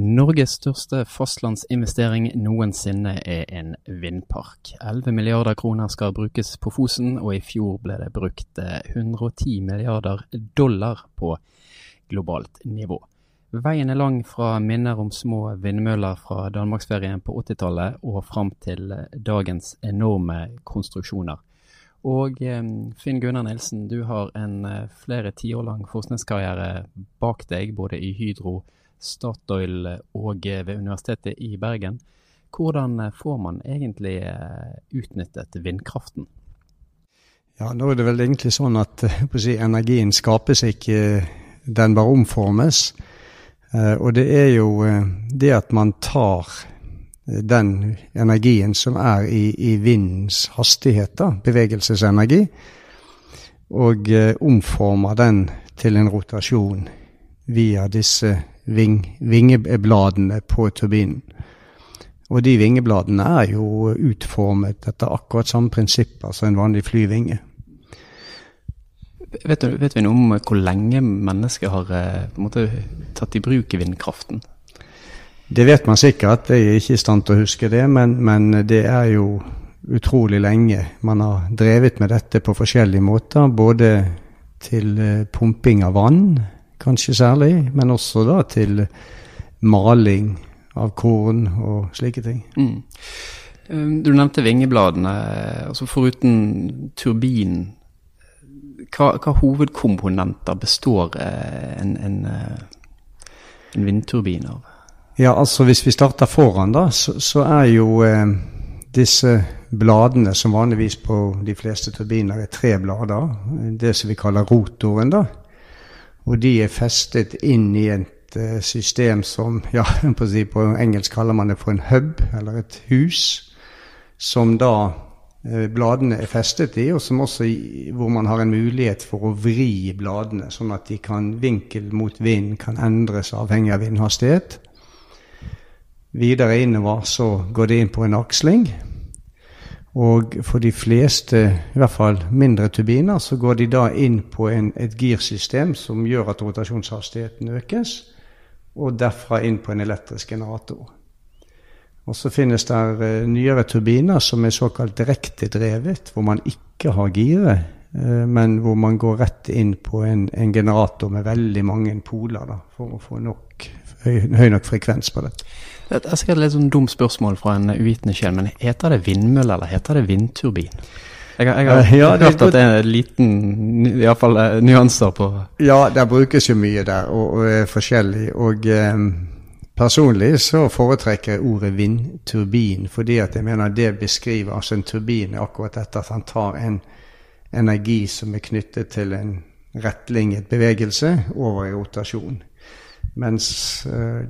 Norges største fastlandsinvestering noensinne er en vindpark. 11 milliarder kroner skal brukes på Fosen, og i fjor ble det brukt 110 milliarder dollar på globalt nivå. Veien er lang fra minner om små vindmøller fra danmarksferien på 80-tallet og fram til dagens enorme konstruksjoner. Og eh, Finn Gunnar Nilsen, du har en eh, flere tiår lang forskningskarriere bak deg, både i Hydro, Statoil og eh, ved Universitetet i Bergen. Hvordan får man egentlig utnyttet vindkraften? Ja, Nå er det vel egentlig sånn at si, energien skapes ikke, den bare omformes. Og det er jo det at man tar den energien som er i, i vindens hastighet, da, bevegelsesenergi, og eh, omformer den til en rotasjon via disse ving, vingebladene på turbinen. Og de vingebladene er jo utformet etter akkurat samme prinsipper som en vanlig flyvinge. Vet, du, vet vi noe om hvor lenge mennesker har eh, måte, tatt i bruk vindkraften? Det vet man sikkert, jeg er ikke i stand til å huske det, men, men, det er jo utrolig lenge man har drevet med dette på forskjellige måter. Både til eh, pumping av vann, kanskje særlig, men også da til maling av korn og slike ting. Mm. Um, du nevnte vingebladene. altså Foruten turbin, hva, hva hovedkomponenter består eh, en, en, eh, en vindturbin av? Ja, altså Hvis vi starter foran, da, så, så er jo eh, disse bladene, som vanligvis på de fleste turbiner er tre blader, det som vi kaller rotoren, da. Og de er festet inn i et eh, system som ja, på, si, på engelsk kaller man det for en hub, eller et hus, som da eh, bladene er festet i, og som også hvor man har en mulighet for å vri bladene, sånn at de kan vinkel mot vind kan endres avhengig av vindhastighet. Videre innover så går det inn på en aksling. Og for de fleste, i hvert fall mindre turbiner, så går de da inn på en, et girsystem som gjør at rotasjonshastigheten økes, og derfra inn på en elektrisk generator. Og så finnes det uh, nyere turbiner som er såkalt direktedrevet, hvor man ikke har gire, uh, men hvor man går rett inn på en, en generator med veldig mange poler da, for å få nok, høy, høy nok frekvens på det. Det er sikkert et litt sånn dumt spørsmål fra en uvitende sjel, men heter det vindmølle eller heter det vindturbin? Jeg, jeg har ja, hørt at det er en liten iallfall eh, nyanser på Ja, det brukes jo mye der, og, og er forskjellig. Og um, personlig så foretrekker jeg ordet vindturbin, fordi at jeg mener det beskriver altså en turbin akkurat dette at han tar en energi som er knyttet til en rettlinjet bevegelse, over i rotasjon. Mens uh,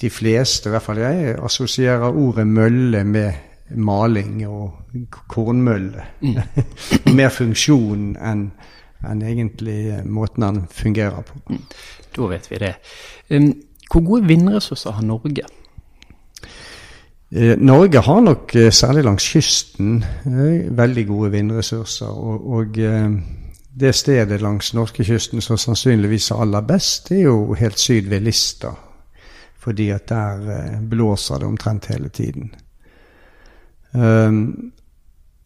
de fleste, i hvert fall jeg, assosierer ordet mølle med maling og kornmølle. Mm. Mer funksjon enn enn egentlig måten den fungerer på. Mm. Da vet vi det. Hvor gode vindressurser har Norge? Eh, Norge har nok eh, særlig langs kysten eh, veldig gode vindressurser. Og, og det stedet langs norskekysten som sannsynligvis er aller best, det er jo helt syd ved Lista fordi at der blåser det omtrent hele tiden.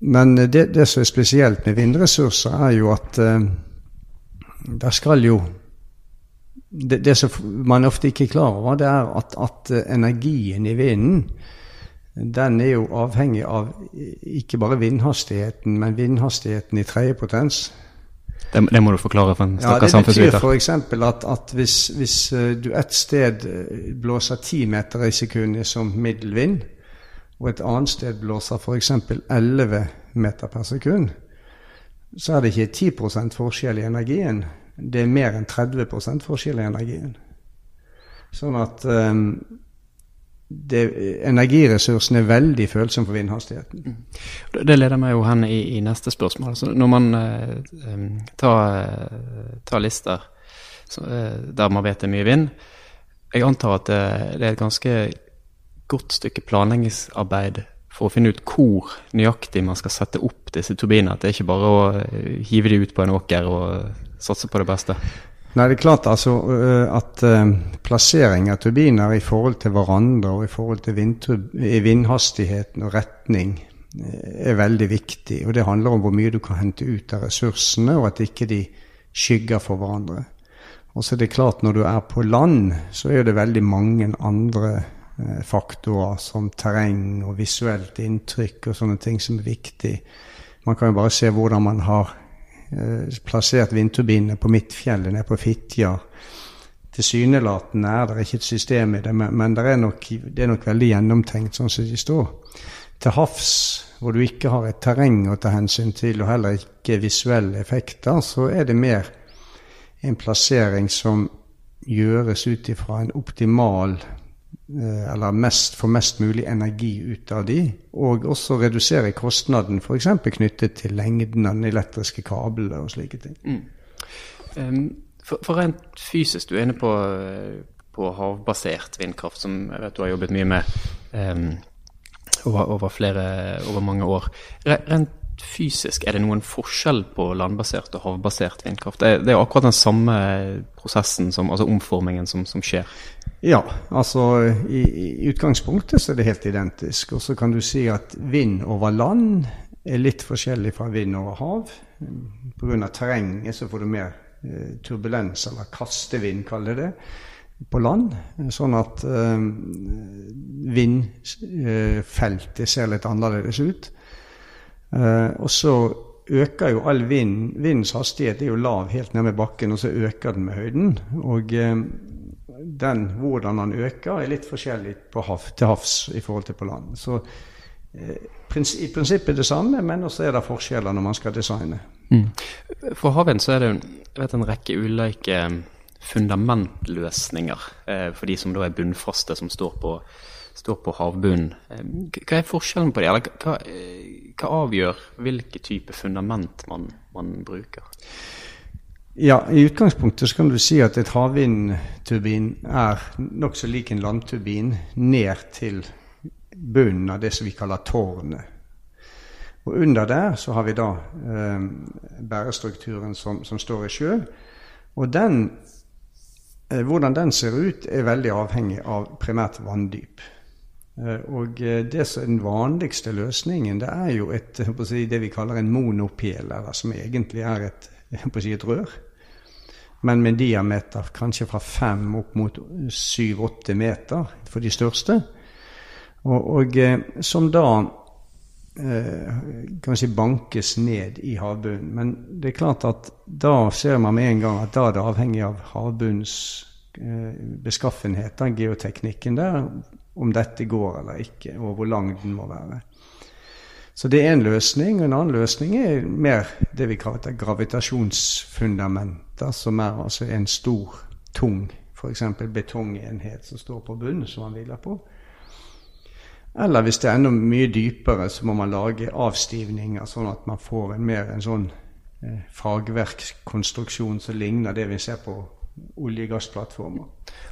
Men det, det, som er spesielt med vindressurser, er jo at der skal jo det, det, som man ofte ikke er klar over, det er at, at energien i vinden den er jo avhengig av ikke bare vindhastigheten, men vindhastigheten i tredje potens. Det, det, må du forklare for en stakkars samfunnsviter. Ja, det betyr f.eks. at, at hvis, hvis, eh, du et sted eh, blåser 10 meter i sekundet som middelvind, og et annet sted blåser f.eks. 11 meter per sekund, så er det ikke 10 forskjell i energien. Det er mer enn 30 forskjell i energien. Sånn at um, det, energiressursen er veldig følsom for vindhastigheten. Mm. Det leder meg jo hen i, i neste spørsmål. Altså, når man eh, tar, tar, lister så, eh, der man vet det er mye vind Jeg antar at det, det, er et ganske godt stykke planleggingsarbeid for å finne ut hvor nøyaktig man skal sette opp disse turbinene. At det er ikke bare å eh, hive de ut på en åker og satse på det beste. Nei, det er klart altså at uh, plassering av turbiner i forhold til hverandre og i forhold til vindhastigheten og retning er veldig viktig. Og det handler om hvor mye du kan hente ut av ressursene, og at ikke de skygger for hverandre. Og så er det klart, når du er på land, så er det veldig mange andre eh, faktorer som terreng og visuelt inntrykk og sånne ting som er viktig. Man kan jo bare se hvordan man har eh, plassert vindturbinene på Midtfjellet nede på Fitjar. Tilsynelatende er det ikke et system i det, men, det, er nok, det, er nok, veldig gjennomtenkt sånn som de står. Til havs, hvor du ikke har et terreng å ta hensyn til, og heller ikke visuelle effekter, så er det mer en plassering som gjøres ut ifra en optimal eh, eller mest, få mest mulig energi ut av de, og også redusere kostnaden f.eks. knyttet til lengden av den elektriske kablene og slike ting. Mm. For, for, rent fysisk, du er inne på, på, havbasert vindkraft, som jeg vet du har jobbet mye med um, over, over, flere, over mange år. Rent fysisk, er det noen forskjell på landbasert og havbasert vindkraft? Det, er jo akkurat den samme prosessen, som, altså omformingen, som, som skjer? Ja, altså i, i, utgangspunktet så er det helt identisk. Og så kan du si at vind over land er litt forskjellig fra vind over hav. Pga. terrenget så får du mer eh, turbulens, eller kastevind, kaller det på land. Sånn at øh, vindfeltet ser litt annerledes ut. Eh, og så øker jo all vind Vindens hastighet er jo lav helt ned med bakken, og så øker den med høyden. Og eh, den, hvordan den øker, er litt forskjellig hav, til havs i forhold til på land. Så eh, i prinsippet det samme, men også er det forskjeller når man skal designe. Mm. For havvind så er det vet, en rekke ulike fundamentløsninger eh, for de som da er bunnfaste, som står på står på havbunnen. Eh, hva er forskjellen på det? Eller hva, eh, hva avgjør hvilke type fundament man, man, bruker? Ja, I utgangspunktet så kan du si at et havvindturbin er nokså lik en landturbin ned til bunnen av det som vi kaller tårnet. Og under der så har vi da eh, bærestrukturen som, som, står i sjø. Og den, eh, hvordan den ser ut, er veldig avhengig av primært vanndyp. Eh, og eh, det som er den vanligste løsningen, det er jo et, det vi kaller en monopel, som egentlig er et, et rør. Men med en diameter kanskje fra fem opp mot syv-åtte meter for de største. Og, og eh, som da kan si bankes ned i havbunnen. Men det er klart at da ser man med en gang at da er det avhengig av havbunnens beskaffenhet, geoteknikken der, om dette går eller ikke, og hvor lang den må være. Så det er en løsning. og En annen løsning er mer det vi kaller gravitasjonsfundamenter, som er altså en stor, tung f.eks. betongenhet som står på bunnen, som man hviler på. Eller hvis det er enda mye dypere, så må man lage avstivninger, sånn at man får en mer en sånn eh, fagverkskonstruksjon som ligner det vi ser på olje- og gassplattformer.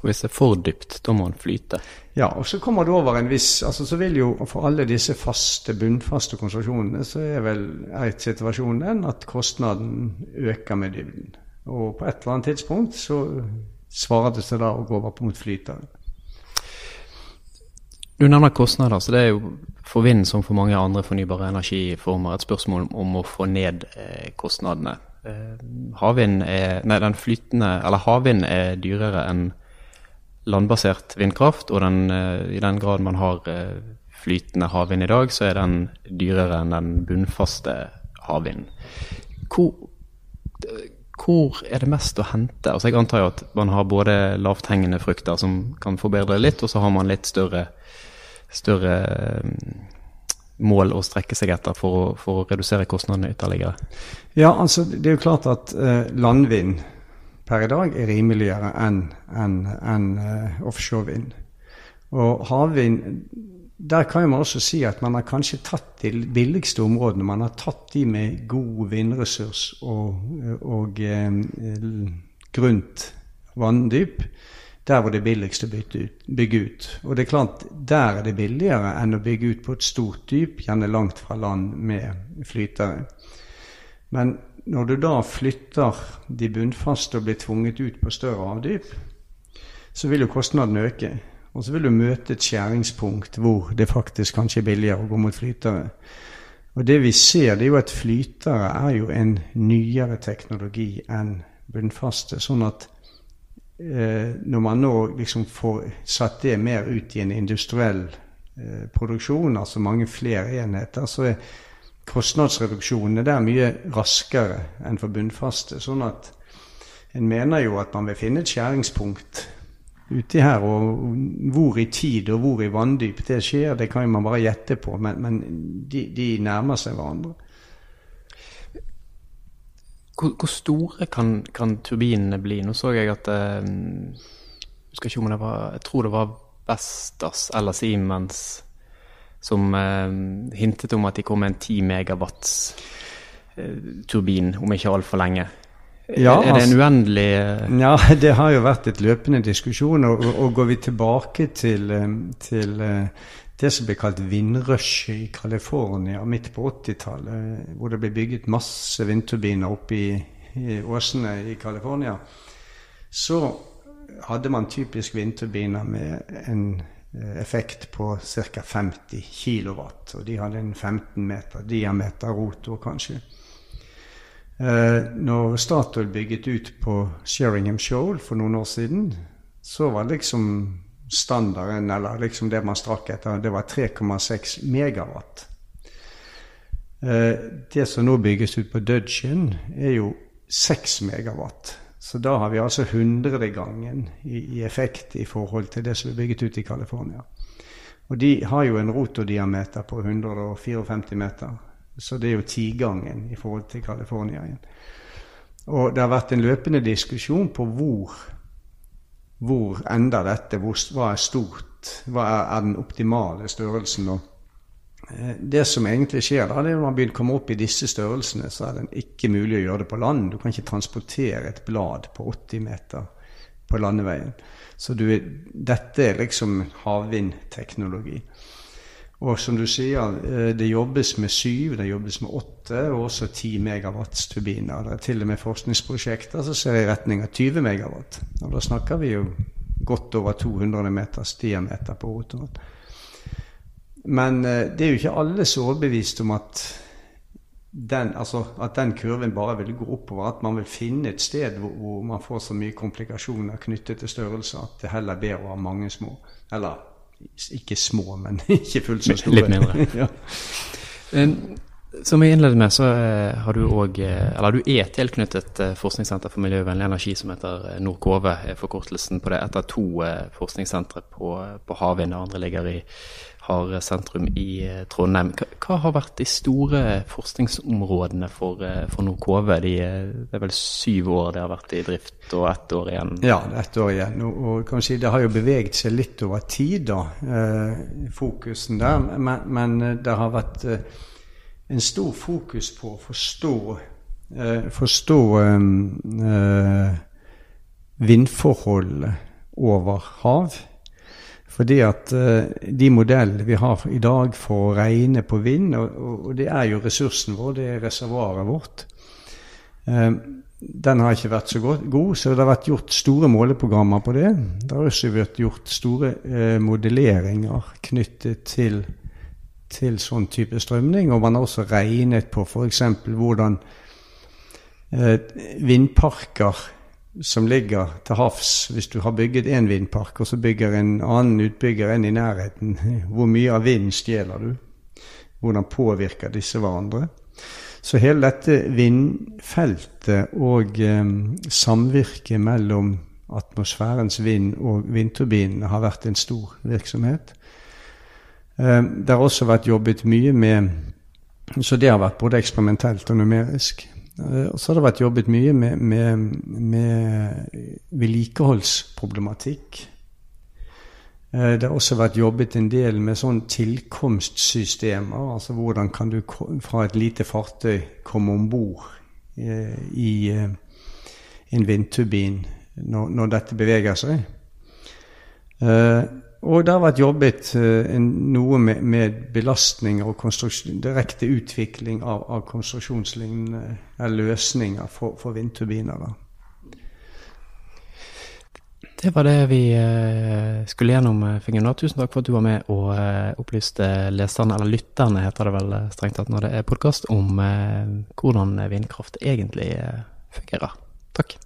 Og Hvis det er for dypt, da må den flyte? Ja, og så kommer det over en viss altså Så vil jo for alle disse faste, bunnfaste konstruksjonene, så er vel er situasjonen den at kostnaden øker med dybden. Og på et eller annet tidspunkt så svarer det seg da å gå over mot flytende. Du nevner kostnader, så det er jo for vind som for mange andre fornybare energiformer et spørsmål om å få ned eh, kostnadene. Eh, havvind er Nei, den flytende Eller havvind er dyrere enn landbasert vindkraft, og den, eh, i den grad man har eh, flytende havvind i dag, så er den dyrere enn den bunnfaste havvinden. Hvor, hvor, er det mest å hente? Altså Jeg antar jo at man har både lavthengende frukter som kan forbedre litt, og så har man litt større, større mål å strekke seg etter for å, for å redusere kostnadene ytterligere? Ja, altså det er jo klart at uh, landvind per i dag er rimeligere enn en, en, uh, offshorevind. Og havvind der kan man også si at man har kanskje tatt de billigste områdene. Man har tatt de med god vindressurs og, og eh, grunt vanndyp der hvor det er billigst å bygge ut. Og det er klart, der er det billigere enn å bygge ut på et stort dyp, gjerne langt fra land med flytere. Men når du da flytter de bunnfaste og blir tvunget ut på større avdyp, så vil jo kostnaden øke. Og så vil du møte et skjæringspunkt hvor det faktisk kanskje er billigere å gå mot flytere. Og det vi ser, det er jo at flytere er jo en nyere teknologi enn bunnfaste. Sånn at når man nå liksom får satt det mer ut i en industriell eh, produksjon, altså mange flere enheter, så er kostnadsreduksjonene der mye raskere enn for bunnfaste. Sånn at en mener jo at man vil finne et skjæringspunkt uti her. Og hvor i tid og hvor i vanndyp det skjer, det kan man bare gjette på. Men, men de, de, nærmer seg hverandre. Hvor, hvor store kan, kan, turbinene bli? Nå så jeg at eh, jeg, ikke om det var, jeg tror det var Vestas eller Siemens som eh, hintet om at de kom med en 10 megawatts eh, turbin om ikke altfor lenge. Ja, er det en altså- uendelig uh... Ja, det har jo vært et løpende diskusjon. Og, og går vi tilbake til, til uh, det som ble kalt vindrushet i California midt på 80-tallet, hvor det ble bygget masse vindturbiner oppe i, i åsene i California, så hadde man typisk vindturbiner med en uh, effekt på ca. 50 kW. Og de hadde en 15 meter diameter rotor, kanskje. Eh, når Statoil bygget ut på Sheringham Shoal for noen år siden, så var liksom standarden, eller liksom det man strakk etter, det var 3,6 megawatt. Eh, det som nå bygges ut på Dudgeon, er jo 6 megawatt. Så da har vi altså hundredegangen i, i effekt i forhold til det som er bygget ut i California. Og de har jo en rotordiameter på 154 meter. Så det er jo tigangen i forhold til California. Og det har vært en løpende diskusjon på hvor, hvor ender dette, hvor, hva er stort, hva er, er den optimale størrelsen. Og eh, det som egentlig skjer da, det er når man kommer opp i disse størrelsene, så er det ikke mulig å gjøre det på land. Du kan ikke transportere et blad på 80 meter på landeveien. Så du, dette er liksom havvindteknologi. Og som du sier, eh, det jobbes med syv, det jobbes med åtte, og også ti megawatt-turbiner. Det er til og med forskningsprosjekter som ser i retning av 20 megawatt. Og da snakker vi jo godt over 200 meters diameter på rotoren. Men eh, det er jo ikke alle så overbevist om at den, altså, at den kurven bare vil gå oppover. At man vil finne et sted hvor, hvor man får så mye komplikasjoner knyttet til størrelse at det heller ber å ha mange små. Eller ikke små, men ikke fullt så store. Litt mindre. ja. Som jeg innledet med, så eh, har du òg eh, Eller du er tilknyttet eh, forskningssenter for miljøvennlig energi som heter Nordkove, er forkortelsen på det. Etter to forskningssentre på, på havvind, og andre ligger i har sentrum i Trondheim. Hva har vært de store forskningsområdene for, for Nordkove? De, det er vel syv år det har vært i drift, og ett år igjen? Ja, ett år igjen. Og, og si, det har jo beveget seg litt over tid, da, eh, fokusen der. Men, men det har vært eh, en stor fokus på å forstå, eh, forstå eh, vindforholdene over hav. Fordi at eh, de modellene vi har i dag for å regne på vind, og, det er jo ressursen vår, det er reservoaret vårt, eh, den har ikke vært så god, så det har vært gjort store måleprogrammer på det. Det har også vært gjort store eh, modelleringer knyttet til til sånn type strømning. Og man har også regnet på f.eks. hvordan vindparker som ligger til havs Hvis du har bygget én vindpark, og så bygger en annen utbygger en i nærheten, hvor mye av vinden stjeler du? Hvordan påvirker disse hverandre? Så hele dette vindfeltet og eh, samvirket mellom atmosfærens vind og vindturbinene har vært en stor virksomhet. Eh, det har også vært jobbet mye med Så det har vært både eksperimentelt og numerisk. Eh, og så har det vært jobbet mye med, med, med vedlikeholdsproblematikk. Eh, det har også vært jobbet en del med sånn tilkomstsystemer. Altså hvordan kan du fra et lite fartøy komme om bord i en vindturbin når, når, dette beveger seg. Og det har vært jobbet uh, noe med, med belastninger og direkte utvikling av, av konstruksjonslignende løsninger for, for vindturbiner. da. Det var det vi uh, skulle gjennom, Fingen. Tusen takk for at du var med og opplyste leserne, eller lytterne heter det vel strengt tatt når det er podkast, om hvordan vindkraft egentlig fungerer. Takk.